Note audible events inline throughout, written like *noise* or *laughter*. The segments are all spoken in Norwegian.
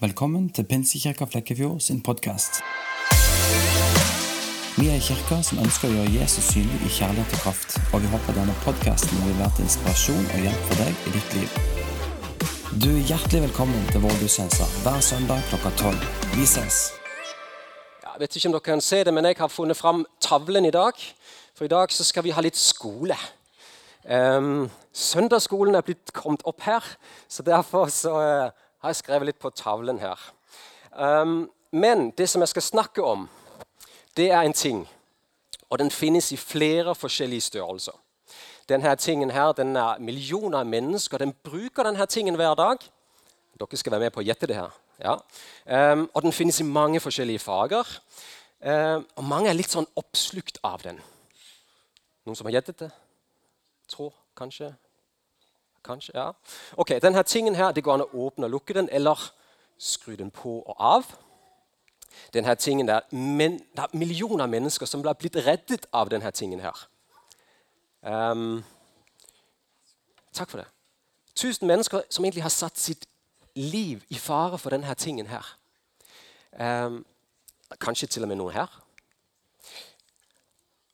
Velkommen til Pinsekirka Flekkefjord sin podkast. Vi er en kirke som ønsker å gjøre Jesus synlig i kjærlighet og kraft, og vi håper denne podkasten vil være til inspirasjon og hjelp for deg i ditt liv. Du er hjertelig velkommen til vår gudstjeneste hver søndag klokka tolv. Vi ses. Jeg vet ikke om dere kan se det, men jeg har funnet fram tavlen i dag. For i dag så skal vi ha litt skole. Um, søndagsskolen er blitt kommet opp her, så derfor så uh, har jeg skrevet litt på tavlen her. Um, men det som jeg skal snakke om, det er en ting. Og den finnes i flere forskjellige størrelser. Denne tingen her, den er Millioner av mennesker den bruker denne tingen hver dag. Dere skal være med på å gjette det her. Ja. Um, og den finnes i mange forskjellige fager. Um, og mange er litt sånn oppslukt av den. Noen som har gjettet det? Tror kanskje? Kanskje, ja. Ok, denne tingen her, Det går an å åpne og lukke den, eller skru den på og av. Denne tingen der, men, Det er millioner av mennesker som har blitt reddet av denne tingen her. Um, takk for det. Tusen mennesker som egentlig har satt sitt liv i fare for denne tingen her. Um, kanskje til og med noen her.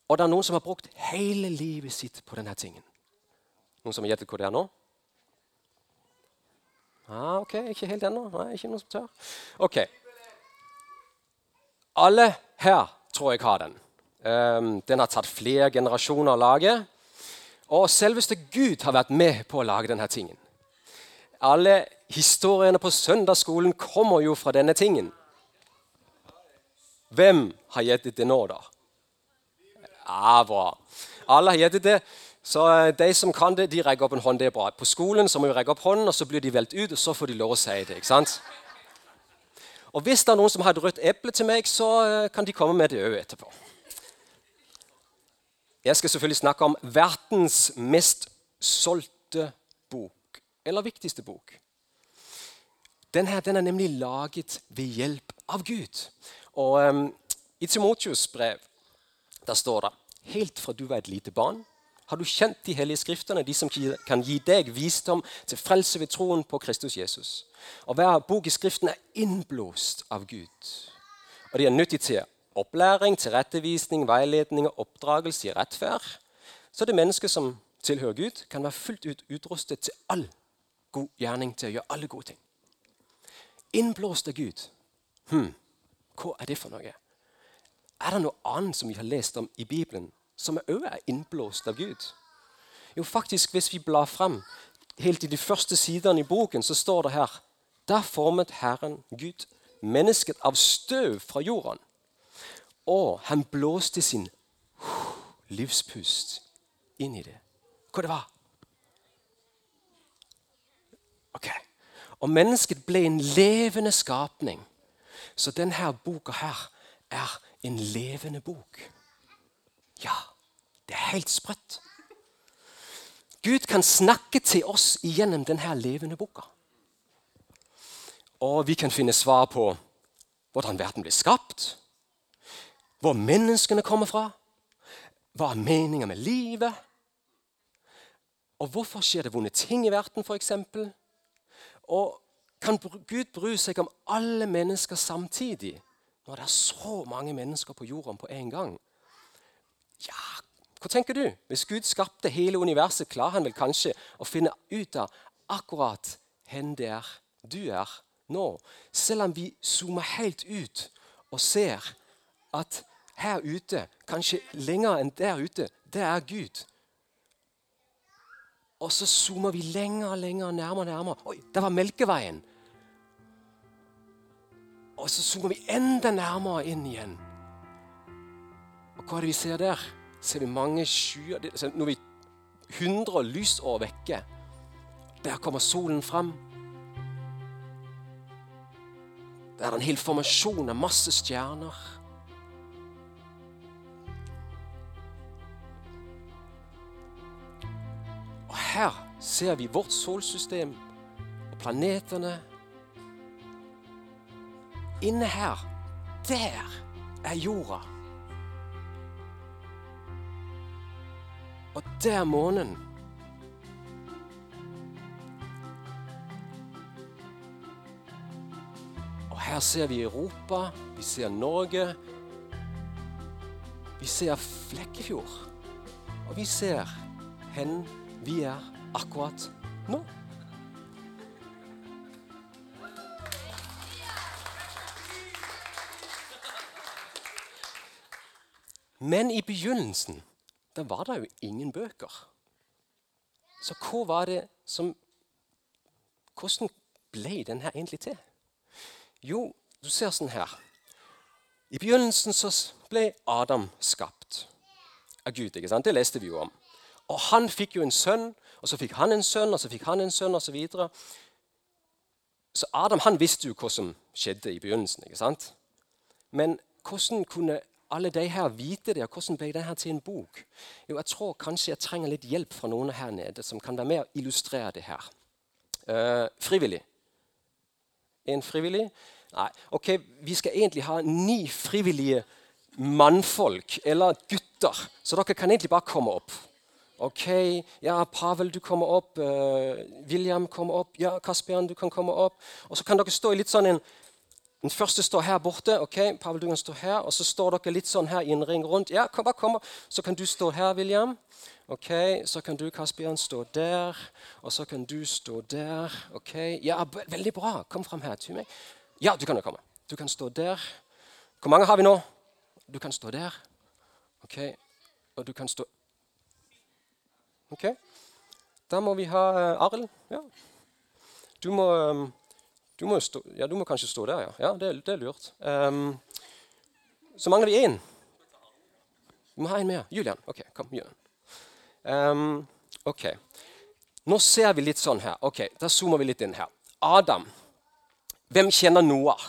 Og det er noen som har brukt hele livet sitt på denne tingen. Noen som har gjettet hvor det er nå? Ah, ok, Ikke helt ennå? Nei, ikke noen som tør? Ok. Alle her tror jeg har den. Um, den har tatt flere generasjoner å lage. Og selveste Gud har vært med på å lage denne tingen. Alle historiene på søndagsskolen kommer jo fra denne tingen. Hvem har gjettet det nå, da? Ja, bra. Alle har gjettet det. Så eh, de som kan det, de rekker opp en hånd. det er bra. På skolen så må vi rekke opp hånden, og så blir de velt ut, og så får de lov å si det. ikke sant? Og Hvis det er noen som har et rødt eple til meg, så eh, kan de komme med det òg etterpå. Jeg skal selvfølgelig snakke om verdens mest solgte bok, eller viktigste bok. Denne den er nemlig laget ved hjelp av Gud. Og um, I Timotius' brev der står det helt fra du var et lite barn, har du kjent de hellige skriftene, de som kan gi deg visdom til frelse ved troen på Kristus Jesus? Og Hver bok i Skriften er innblåst av Gud. Og De er nyttig til opplæring, tilrettevisning, veiledning og oppdragelse i rettferd. Så det mennesket som tilhører Gud, kan være fullt ut utrustet til all god gjerning, til å gjøre alle gode ting. Innblåst av Gud. Hm, hva er det for noe? Er det noe annet som vi har lest om i Bibelen som òg er innblåst av Gud? Jo, faktisk, hvis vi blar fram helt i de første sidene i boken, så står det her Da formet Herren Gud mennesket av støv fra jorden, og han blåste sin livspust inn i det. Hva det var? Ok. Og mennesket ble en levende skapning. Så denne boka her er en levende bok. Ja. Det er helt sprøtt. Gud kan snakke til oss gjennom denne levende boka. Og vi kan finne svar på hvordan verden ble skapt, hvor menneskene kommer fra, hva er meninga med livet, og hvorfor skjer det vonde ting i verden, f.eks. Og kan Gud bry seg om alle mennesker samtidig, når det er så mange mennesker på jorden på en gang? Ja, hva tenker du? Hvis Gud skapte hele universet, klarer han vel kanskje å finne ut av akkurat hvor det er du er nå. Selv om vi zoomer helt ut og ser at her ute, kanskje lenger enn der ute, det er Gud. Og så zoomer vi lenger og lenger nærmere og nærmere. Oi, der var Melkeveien. Og så zoomer vi enda nærmere inn igjen. Og hva er det vi ser der? Ser vi mange skyer Når vi hundre 100 lysår vekke, der kommer solen fram. Der er det en hel formasjon av masse stjerner. Og her ser vi vårt solsystem og planetene. Inne her, der er jorda. Og det er månen. Og her ser vi Europa, vi ser Norge. Vi ser Flekkefjord. Og vi ser hen vi er akkurat nå. Men i begynnelsen da var det jo ingen bøker. Så hva var det som Hvordan ble den her egentlig til? Jo, du ser sånn her. I begynnelsen så ble Adam skapt av Gud. ikke sant? Det leste vi jo om. Og han fikk jo en sønn, og så fikk han en sønn, og så fikk han en sønn, osv. Så, videre. så Adam han visste jo hva som skjedde i begynnelsen. ikke sant? Men hvordan kunne alle de her vite det, og hvordan ble det her til en bok? Jo, Jeg tror kanskje jeg trenger litt hjelp fra noen her nede som kan være med å illustrere det her. Uh, frivillig. En frivillig? Nei. Ok, Vi skal egentlig ha ni frivillige mannfolk, eller gutter, så dere kan egentlig bare komme opp. Ok, ja, Pavel, du kommer opp. Uh, William kommer opp. Ja, Kaspian, du kan komme opp. Og så kan dere stå i litt sånn en den første står her borte. ok, Pavel, du kan stå her, Og så står dere litt sånn her i en ring rundt. Ja, kom, bare kom. Så kan du stå her, William. Ok, Så kan du, Kaspian, stå der. Og så kan du stå der. ok, Ja, Veldig bra. Kom fram her til meg. Ja, du kan jo komme. Du kan stå der. Hvor mange har vi nå? Du kan stå der. Ok, Og du kan stå Ok. Da må vi ha uh, Arild. Ja. Du må um, du må, stå, ja, du må kanskje stå der, ja. ja det, det er lurt. Um, så mangler vi én. Vi må ha en mer. Julian. Ok, kom. Julian. Um, ok. Nå ser vi litt sånn her. Ok, Da zoomer vi litt inn her. Adam. Hvem kjenner Noah?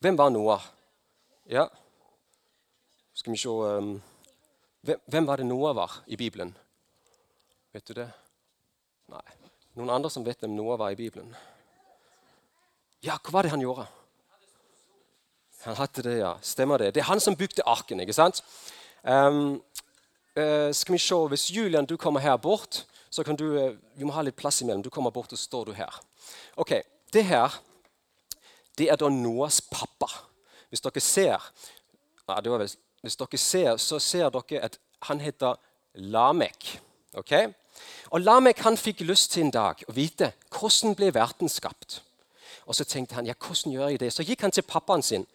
Hvem var Noah? Ja Skal vi se um, hvem, hvem var det Noah var i Bibelen? Vet du det? Nei. Noen andre som vet hvem Noah var i Bibelen? Ja, hva var det han gjorde? Han hadde det, ja. Stemmer det. Det er han som bygde arken. ikke sant? Um, uh, skal vi se, Hvis Julian du kommer her bort, så kan du uh, Vi må ha litt plass imellom. Du kommer bort, og står du her. Ok, Det her det er da Noas pappa. Hvis dere ser ja, det var vel, hvis dere ser, så ser dere at han heter Lamek. ok? Og Lamek han fikk lyst til en dag å vite hvordan ble verden skapt. Og så tenkte han ja, hvordan gjør jeg det? Så gikk han til pappaen sin.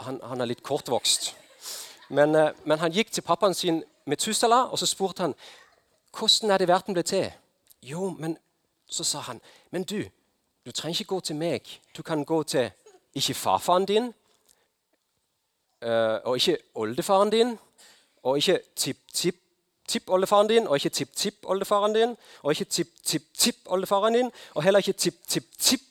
Han, han er litt kortvokst. Men, eh, men, han gikk til pappaen sin med Tussala, og så spurte han hvordan er det verden ble til. Jo, men så sa han men du, du trenger ikke gå til meg. Du kan gå til ikke farfaren din, eh, og ikke oldefaren din, og ikke tipp-tipp tippoldefaren din, og ikke tipp-tipp-oldefaren din, og ikke tipp-tipp-tipp-oldefaren din, og heller ikke tipp-tipp-tipp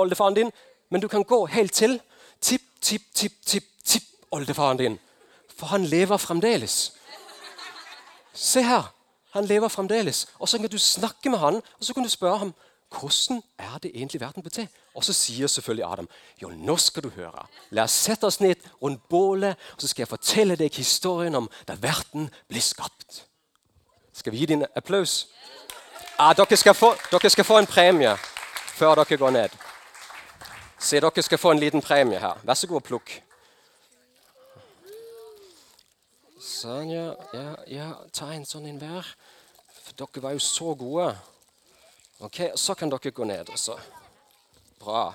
oldefaren din, men du kan gå helt til tipp, tipp, tipp, tipp, tipp oldefaren din. For han lever fremdeles. Se her. Han lever fremdeles. Og så kan du snakke med han, og så kan du spørre ham hvordan er det egentlig verden blir til. Og så sier selvfølgelig Adam jo, nå skal du høre. La oss sette oss ned rundt bålet, og så skal jeg fortelle deg historien om da verden ble skapt. Skal vi gi din applaus? Ja, dere, skal få, dere skal få en premie før dere går ned. Se, dere skal få en liten premie her. Vær så god og plukk. Sånn, ja. ja, ja. Ta en sånn en hver. Dere var jo så gode. Ok, Så kan dere gå ned. også. Bra.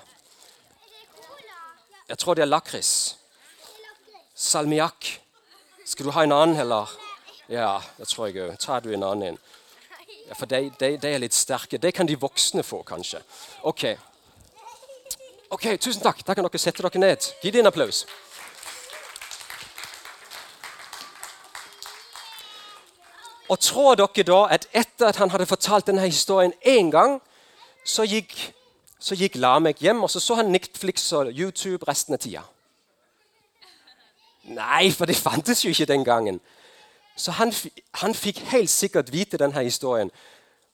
Jeg tror det er lakris. Salmiakk. Skal du ha en annen, heller? Ja, det tror jeg òg. Ta du en annen inn? Ja, for de, de, de, er litt sterke. Det kan de voksne få, kanskje. Ok, Ok, Tusen takk. Da kan dere sette dere ned. Gi dem en applaus. Og tror dere da at etter at han hadde fortalt denne historien én gang, så gikk, så gikk Lamek hjem og så så han Netflix og YouTube resten av tida? Nei, for det fantes jo ikke den gangen. Så han, han fikk helt sikkert vite denne historien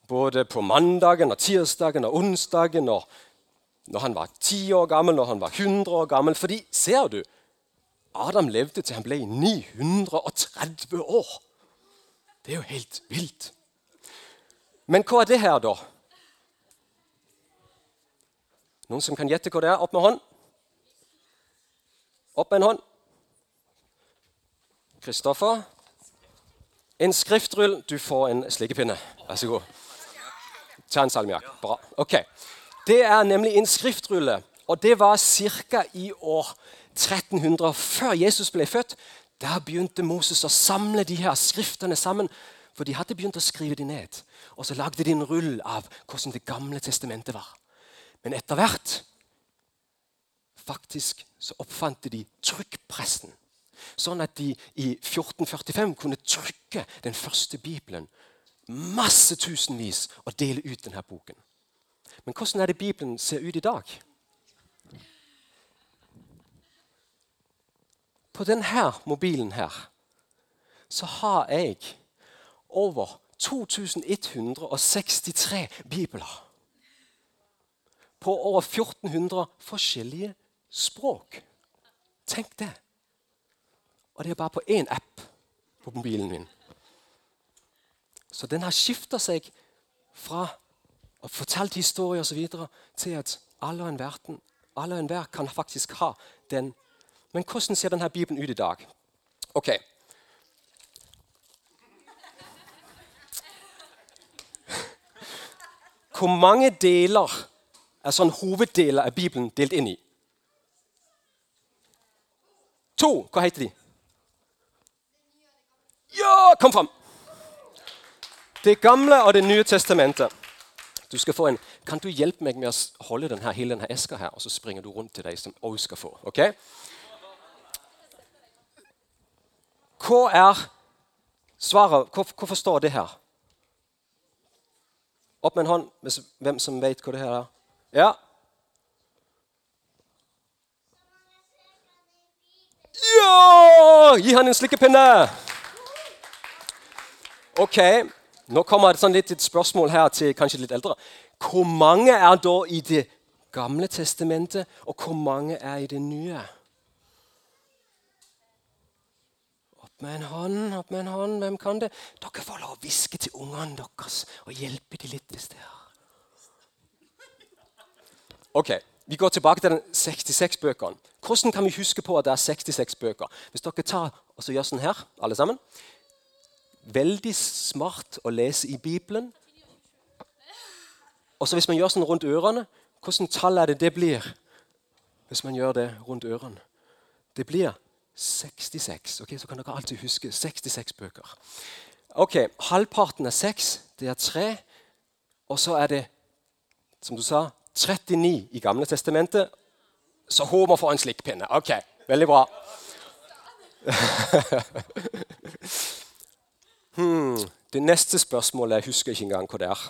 både på mandagen og tirsdagen og onsdagen og når han var 10 år gammel, når han var 100 år gammel. Fordi, ser du, Adam levde til han ble 930 år. Det er jo helt vilt. Men hva er det her, da? Noen som kan gjette hva det er? Opp med hånd. Opp med en hånd. Kristoffer. En skriftrull. Du får en slikkepinne. Vær så god. Ta en salmiakk. Bra. Ok. Det er nemlig en skriftrulle, og det var ca. i år 1300 før Jesus ble født. Der begynte Moses å samle de her skriftene sammen. For de hadde begynt å skrive de ned. Og så lagde de en rull av hvordan Det gamle testamentet var. Men etter hvert faktisk så oppfant de trykkpressen. Sånn at de i 1445 kunne trykke den første Bibelen masse tusenvis og dele ut denne boken. Men hvordan er det Bibelen ser ut i dag? På denne mobilen her så har jeg over 2163 bibler. På over 1400 forskjellige språk. Tenk det. Og det er bare på én app på mobilen min. Så den har skifta seg fra å fortalt historier osv. til at alle og enhver alle kan faktisk ha den. Men hvordan ser denne Bibelen ut i dag? Ok. Hvor mange deler er sånn hoveddeler av Bibelen delt inn i? To. Hva heter de? Ja, kom fram! Det gamle og Det nye testamentet. Du skal få en, Kan du hjelpe meg med å holde denne, hele denne eska her, og så springer du rundt til de som òg skal få? ok? Hva er svaret? Hvorfor står det her? Opp med en hånd, hvem som vet hva det her er. Ja. Ja! Gi han en slikkepinne! Ok, Nå kommer det sånn litt et spørsmål her til kanskje litt eldre. Hvor mange er da i Det gamle testamentet, og hvor mange er i det nye? Opp med en hånd, opp med en hånd. Hvem kan det? Dere får lov å hviske til ungene deres og hjelpe dem litt hvis det er. Ok, Vi går tilbake til den 66 bøkene. Hvordan kan vi huske på at det er 66 bøker? Hvis dere tar og så gjør sånn her, alle sammen veldig smart å lese i Bibelen. Og så hvis man gjør sånn rundt ørene, hvordan tall er det det blir? Hvis man gjør det rundt ørene. Det blir 66. ok, Så kan dere alltid huske 66 bøker. Ok, Halvparten er 6. Det er 3. Og så er det, som du sa, 39 i Gamle testamentet. Så Homer får en slikkpinne. Ok, veldig bra. *laughs* Hmm, det neste spørsmålet jeg husker ikke engang hva det er.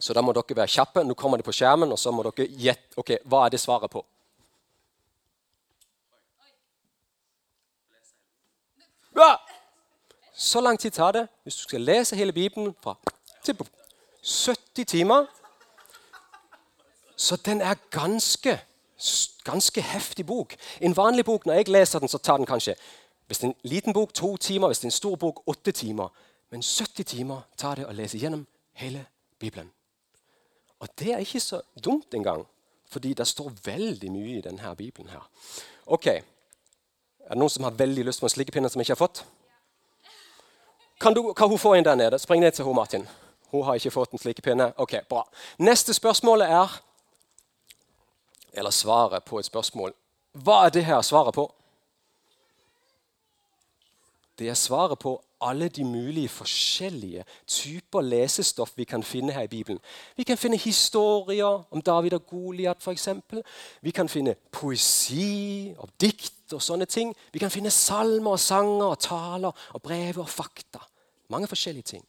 Så da må dere være kjappe. Nå kommer det på skjermen, og så må dere gjette ok, hva er det svaret på. Ja! Så lang tid tar det hvis du skal lese hele Bibelen fra til 70 timer. Så den er ganske, ganske heftig bok. En vanlig bok, når jeg leser den, så tar den kanskje hvis det er en liten bok, to timer. Hvis det er en stor bok, åtte timer. Men 70 timer tar det å lese gjennom hele Bibelen. Og det er ikke så dumt engang, fordi det står veldig mye i denne Bibelen. her. Ok, Er det noen som har veldig lyst på en slikkepinne som ikke har fått? Kan, du, kan hun få en der nede? Spring ned til henne, Martin. Hun har ikke fått en slikkepinne. Ok, bra. Neste spørsmål er Eller svaret på et spørsmål. Hva er det her svaret på? Det er svaret på alle de mulige forskjellige typer lesestoff vi kan finne her i Bibelen. Vi kan finne historier om David og Goliat f.eks. Vi kan finne poesi og dikt og sånne ting. Vi kan finne salmer og sanger og taler og brev og fakta. Mange forskjellige ting.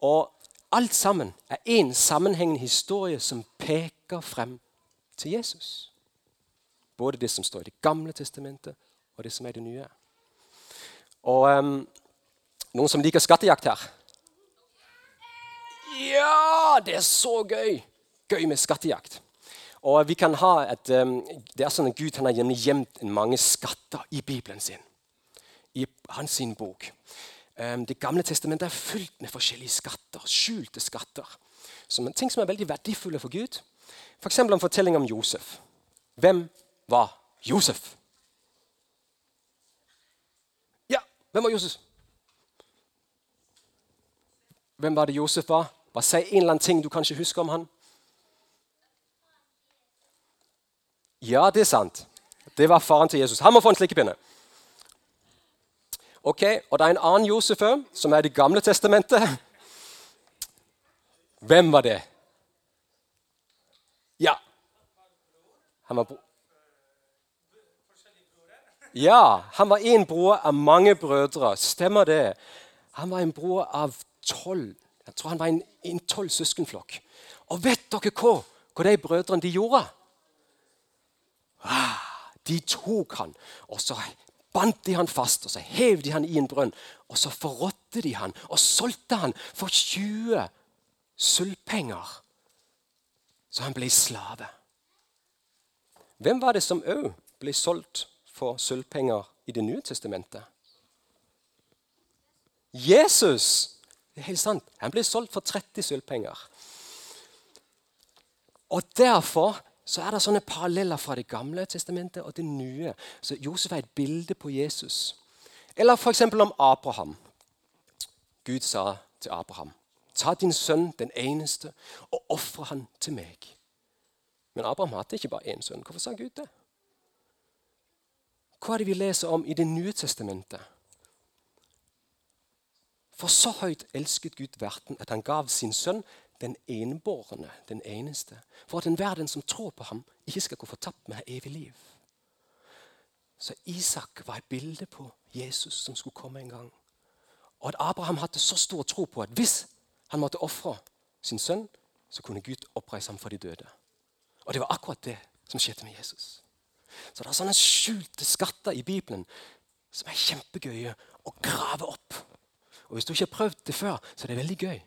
Og alt sammen er én sammenhengende historie som peker frem til Jesus. Både det som står i Det gamle testamentet, og det som er det nye. Og um, noen som liker skattejakt her? Ja, det er så gøy! Gøy med skattejakt. Og vi kan ha et, um, Det er sånn at Gud har gjemt mange skatter i Bibelen sin. I hans sin bok. Um, det gamle testamentet er fullt med forskjellige skatter. Skjulte skatter. Som, ting som er veldig verdifulle for Gud. F.eks. en fortelling om Josef. Hvem var Josef? Ja, hvem var Josef? Hvem var det Josef var? Bare si en eller annen ting du kanskje husker om han. Ja, det er sant. Det var faren til Jesus. Han må få en slikkepinne. Ok, Og det er en annen Josef som er i Det gamle testamentet. Hvem var det? Ja. Han var, ja, han var en bror av mange brødre. Stemmer det? Han var en bror av tolv. Jeg tror han var en, en tolv søskenflokk. Og vet dere hva, hva de brødrene de gjorde? Ah, de tok han, og så bandt de han fast, og så hev de han i en brønn. Og så forrådte de han og solgte han for 20 sølvpenger. Så han ble slave. Hvem var det som òg ble solgt for sølvpenger i Det nye testamentet? Jesus! Det er helt sant. Han ble solgt for 30 sølvpenger. Og Derfor så er det sånne paralleller fra Det gamle testamentet og det nye. Så Josef er et bilde på Jesus. Eller f.eks. om Abraham. Gud sa til Abraham Ta din sønn, den eneste, og ofre han til meg. Men Abraham hadde ikke bare én sønn. Hvorfor sa Gud det? Hva er det vi leser om i Det nye testamentet? For så høyt elsket Gud verden at han gav sin sønn den enbårne, den eneste, for at enhver den som tror på ham, ikke skal gå fortapt, men ha evig liv. Så Isak var et bilde på Jesus som skulle komme en gang. Og at Abraham hadde så stor tro på at hvis han måtte ofre sin sønn, så kunne Gud oppreise ham for de døde. Og det var akkurat det som skjedde med Jesus. Så det er sånne skjulte skatter i Bibelen som er kjempegøye å grave opp. Og Hvis du ikke har prøvd det før, så er det veldig gøy.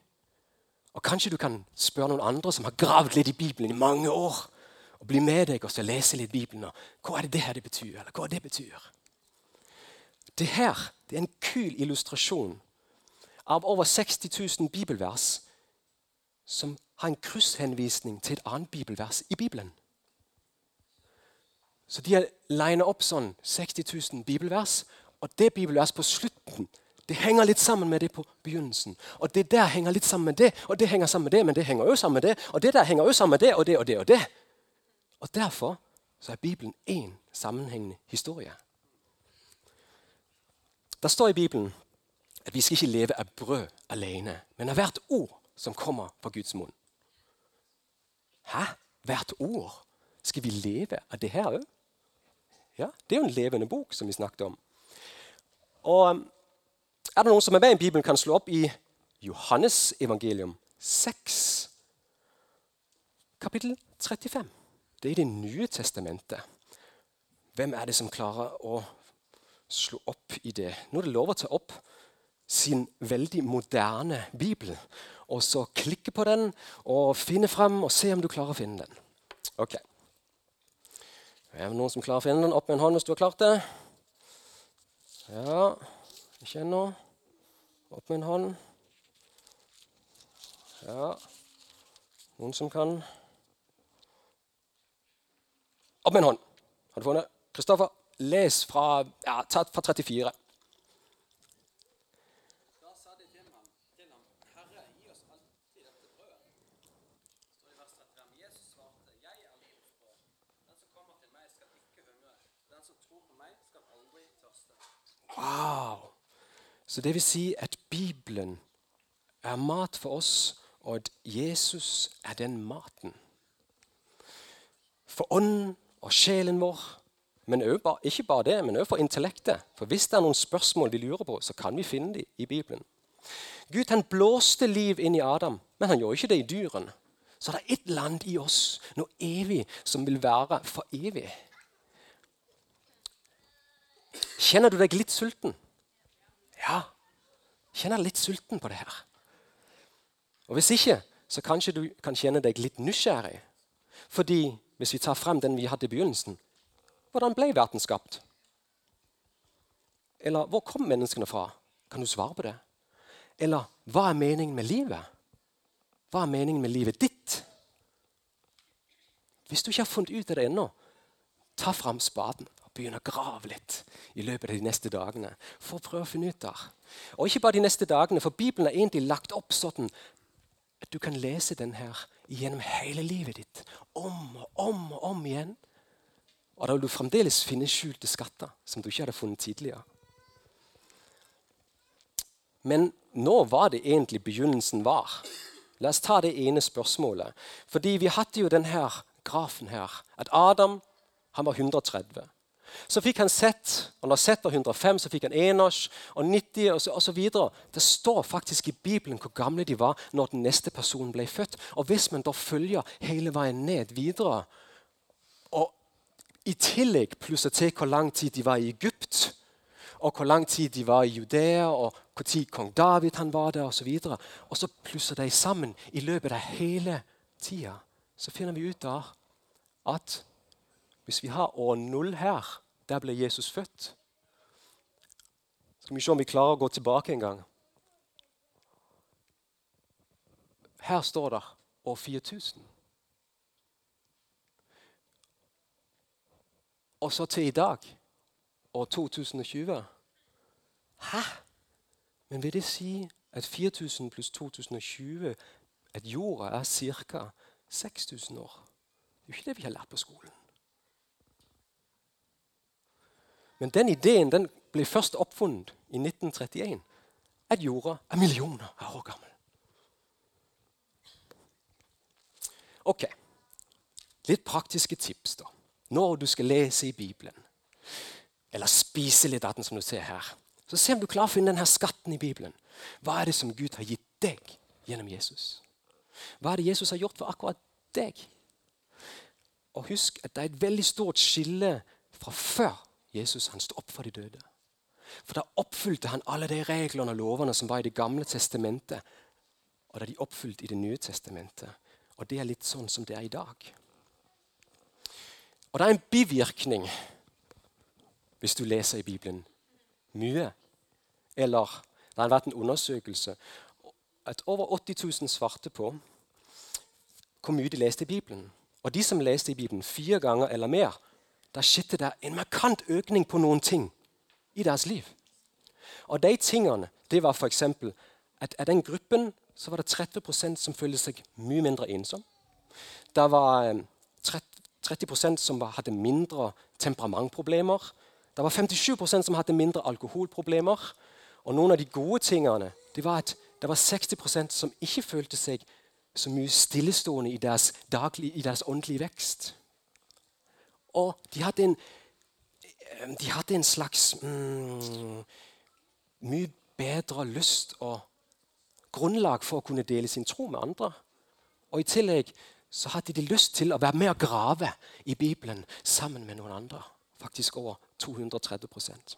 Og Kanskje du kan spørre noen andre som har gravd litt i Bibelen i mange år. og Bli med deg og lese litt Bibelen. Og hva er det det her det betyr? Eller hva det betyr? Det her det er en kul illustrasjon av over 60 000 bibelvers som har en krysshenvisning til et annet bibelvers i Bibelen. Så de har lina opp sånn 60 000 bibelvers, og det bibelvers på slutten det henger litt sammen med det på begynnelsen. Og det der henger litt sammen med det, og det henger sammen med det, men det henger også sammen med det, og det der henger også sammen med det, og det og det og det. Og Derfor så er Bibelen én sammenhengende historie. Der står i Bibelen at vi skal ikke leve av brød alene, men av hvert ord som kommer fra Guds munn. Hæ? Hvert ord? Skal vi leve av det her òg? Ja, det er jo en levende bok som vi snakket om. Og er det noen som er med i Bibelen, kan slå opp i Johannes evangelium 6, kapittel 35. Det er i Det nye testamentet. Hvem er det som klarer å slå opp i det? Nå er det lov å ta opp sin veldig moderne bibel og så klikke på den og finne frem og se om du klarer å finne den. Ok. Er det noen som klarer å finne den? Opp med en hånd hvis du har klart det. Ja, ikke ennå. Opp med en hånd. Ja Noen som kan? Opp med en hånd. Har du funnet? Kristoffer, les fra, ja, fra 34. Wow! Så det vil si at Bibelen er mat for oss, og at Jesus er den maten. For ånden og sjelen vår, men ikke bare det, men også for intellektet. For hvis det er noen spørsmål de lurer på, så kan vi finne dem i Bibelen. Gud han blåste liv inn i Adam, men han gjorde ikke det i dyrene. Så det er et land i oss, noe evig, som vil være for evig. Kjenner du deg litt sulten? Ja, kjenner litt sulten på det her. Og Hvis ikke, så kanskje du kan kjenne deg litt nysgjerrig. Fordi hvis vi tar frem den vi hadde i begynnelsen Hvordan ble verden skapt? Eller hvor kom menneskene fra? Kan du svare på det? Eller hva er meningen med livet? Hva er meningen med livet ditt? Hvis du ikke har funnet ut av det ennå, ta fram spaden og begynn å grave litt i løpet av de neste dagene. For å prøve å finne ut der. Og ikke bare de neste dagene, for Bibelen er egentlig lagt opp sånn at du kan lese den her gjennom hele livet ditt. Om og om og om igjen. Og da vil du fremdeles finne skjulte skatter som du ikke hadde funnet tidligere. Men nå var det egentlig begynnelsen var. La oss ta det ene spørsmålet. Fordi vi hadde jo denne grafen her. At Adam han var 130. Så fikk han sett, og når sett var 105, så fikk han Enosh og 90 og så, og videre. Det står faktisk i Bibelen hvor gamle de var når den neste personen ble født. Og Hvis man da følger hele veien ned videre, og i tillegg plusser til hvor lang tid de var i Egypt, og hvor lang tid de var i Judea, og hvor tid kong David han var der osv. Og, så videre. og så plusser de sammen i løpet av hele tida. Så finner vi ut da at hvis vi har år null her, der ble Jesus født Skal vi se om vi klarer å gå tilbake en gang. Her står det år 4000. Og så til i dag, år 2020. Hæ? Men vil det si at 4000 pluss 2020 at jorda er ca. 6000 år? Det er jo ikke det vi har lært på skolen. Men den ideen den ble først oppfunnet i 1931. At jorda er millioner av år gammel. Ok, Litt praktiske tips da, når du skal lese i Bibelen. Eller spise litt av den, som du ser her. Så se om du klarer å finne denne skatten i Bibelen. Hva er det som Gud har gitt deg gjennom Jesus? Hva er det Jesus har gjort for akkurat deg? Og husk at det er et veldig stort skille fra før Jesus han sto opp for de døde. For da oppfylte han alle de reglene og lovene som var i Det gamle testamentet. Og da de oppfylt i Det nye testamentet. Og det er litt sånn som det er i dag. Og det er en bivirkning hvis du leser i Bibelen mye. Eller det har vært en undersøkelse at over 80 000 svarte på hvor mye de leste i Bibelen. Og de som leste i Bibelen fire ganger eller mer, da skjedde det en markant økning på noen ting i deres liv. Og de tingene det var f.eks. at av den gruppen så var det 30% som følte seg mye mindre ensom. Det var 30 eh, som hadde mindre temperamentproblemer. Det var 57% som hadde mindre alkoholproblemer. Og noen av de gode tingene det var at det var 60% som ikke følte seg så mye stillestående i deres, daglig, i deres åndelige vekst. Og de hadde en, de hadde en slags mm, mye bedre lyst og grunnlag for å kunne dele sin tro med andre. Og I tillegg så hadde de lyst til å være med og grave i Bibelen sammen med noen andre. Faktisk over 230%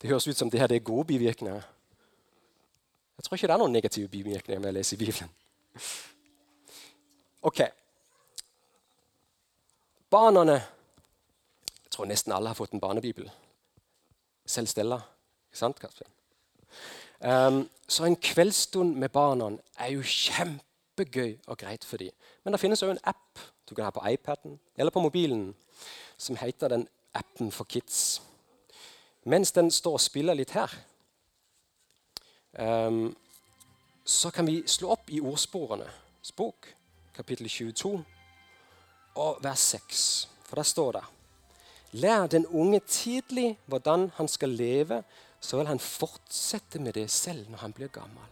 Det høres ut som det her det er gode bivirkninger. Jeg tror ikke det er noen negative bivirkninger med å lese i Bibelen. *laughs* Ok, Barna Jeg tror nesten alle har fått en barnebibel. Selv Stella. Ikke sant, Kasper? Um, så en kveldsstund med barna er jo kjempegøy og greit for dem. Men det finnes òg en app du kan ha på iPaden eller på mobilen som heter den appen for kids. Mens den står og spiller litt her, um, så kan vi slå opp i ordsporene. bok, kapittel 22 og vers 6. For der står det Lær den unge tidlig hvordan han skal leve, så vil han fortsette med det selv når han blir gammel.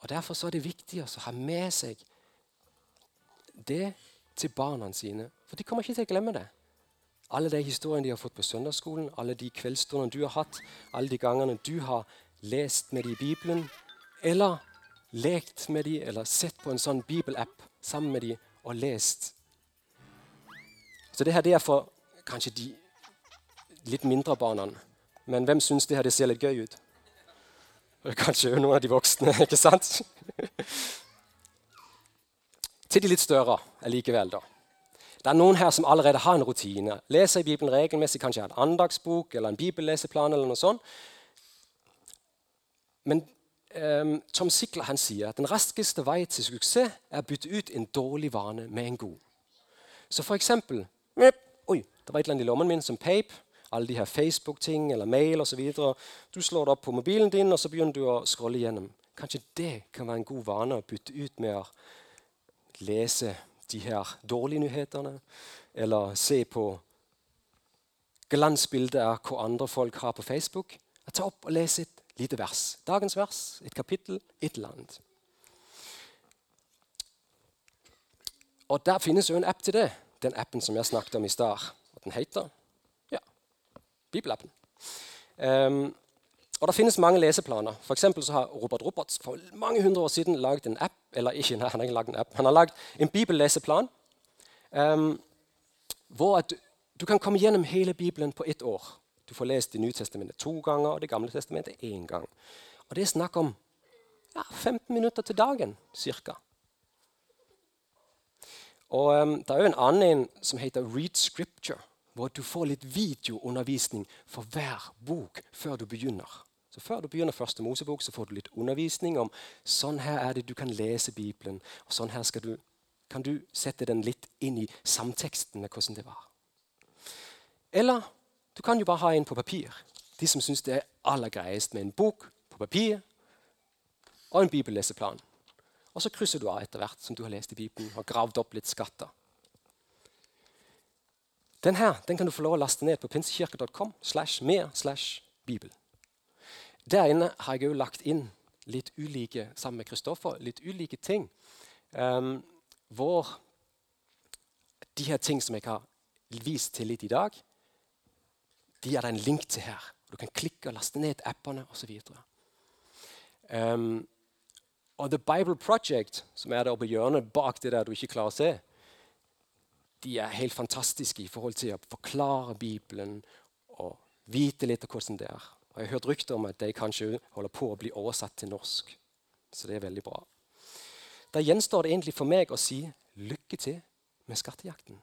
Og Derfor er det viktig å ha med seg det til barna sine. For de kommer ikke til å glemme det. Alle de historiene de har fått på søndagsskolen, alle de kveldsstundene du har hatt, alle de gangene du har lest med dem i Bibelen, eller lekt med dem, eller sett på en sånn bibelapp sammen med dem og lest. Så det her det er for kanskje de litt mindre barna. Men hvem syns det her det ser litt gøy ut? Kanskje noen av de voksne, *laughs* ikke sant? Til de litt større allikevel, da. Det er noen her som allerede har en rutine. Leser i Bibelen regelmessig, kanskje en andagsbok eller en bibelleseplan. eller noe sånt. Men um, Tom Sikler han sier at den raskeste vei til suksess er å bytte ut en dårlig vane med en god. Så for eksempel Oi, det var et eller annet i lommen min som peip. Alle de her Facebook-ting eller mail osv. Du slår det opp på mobilen din, og så begynner du å scrolle gjennom. Kanskje det kan være en god vane å bytte ut med å lese de her dårlige nyhetene, eller se på glansbilder av hva andre folk har på Facebook. Tar opp og leser et lite vers. Dagens vers, et kapittel, et land. Og Der finnes jo en app til det. Den appen som jeg snakket om i stad. Den heter ja, Bibelappen. Um, og Det finnes mange leseplaner. For så har Robert Roberts for mange hundre år siden laget en app. eller ikke, nei, Han har ikke laget en app, han har laget en bibelleseplan. Um, hvor du, du, kan komme gjennom hele Bibelen på ett år. Du får lest Det nye testamentet to ganger og Det gamle testamentet én gang. Og Det er snakk om ja, 15 minutter til dagen ca. Og um, Det er jo en annen som heter Read Scripture, hvor du får litt videoundervisning for hver bok før du begynner. Så Før du begynner første Mosebok, så får du litt undervisning om sånn her er det du kan lese Bibelen. og sånn her du, kan du sette den litt inn i samteksten med hvordan det var. Eller du kan jo bare ha en på papir. De som syns det er aller greiest med en bok på papir og en bibelleseplan. Og så krysser du av etter hvert som du har lest i Bibelen og gravd opp litt skatter. Den her den kan du få lov å laste ned på pinsekirke.com slash mer slash bibel. Der inne har jeg òg lagt inn litt ulike sammen med Kristoffer, litt ulike ting. Um, hvor de her ting som jeg har vist til litt i dag, de er det en link til her. Du kan klikke og laste ned appene osv. Um, og The Bible Project, som er der oppe i hjørnet bak det der du ikke klarer å se, de er helt fantastiske i forhold til å forklare Bibelen og vite litt av hvordan det er. Og Jeg har hørt rykter om at de kanskje holder på å bli oversatt til norsk. Så det er veldig bra. Da gjenstår det egentlig for meg å si lykke til med skattejakten.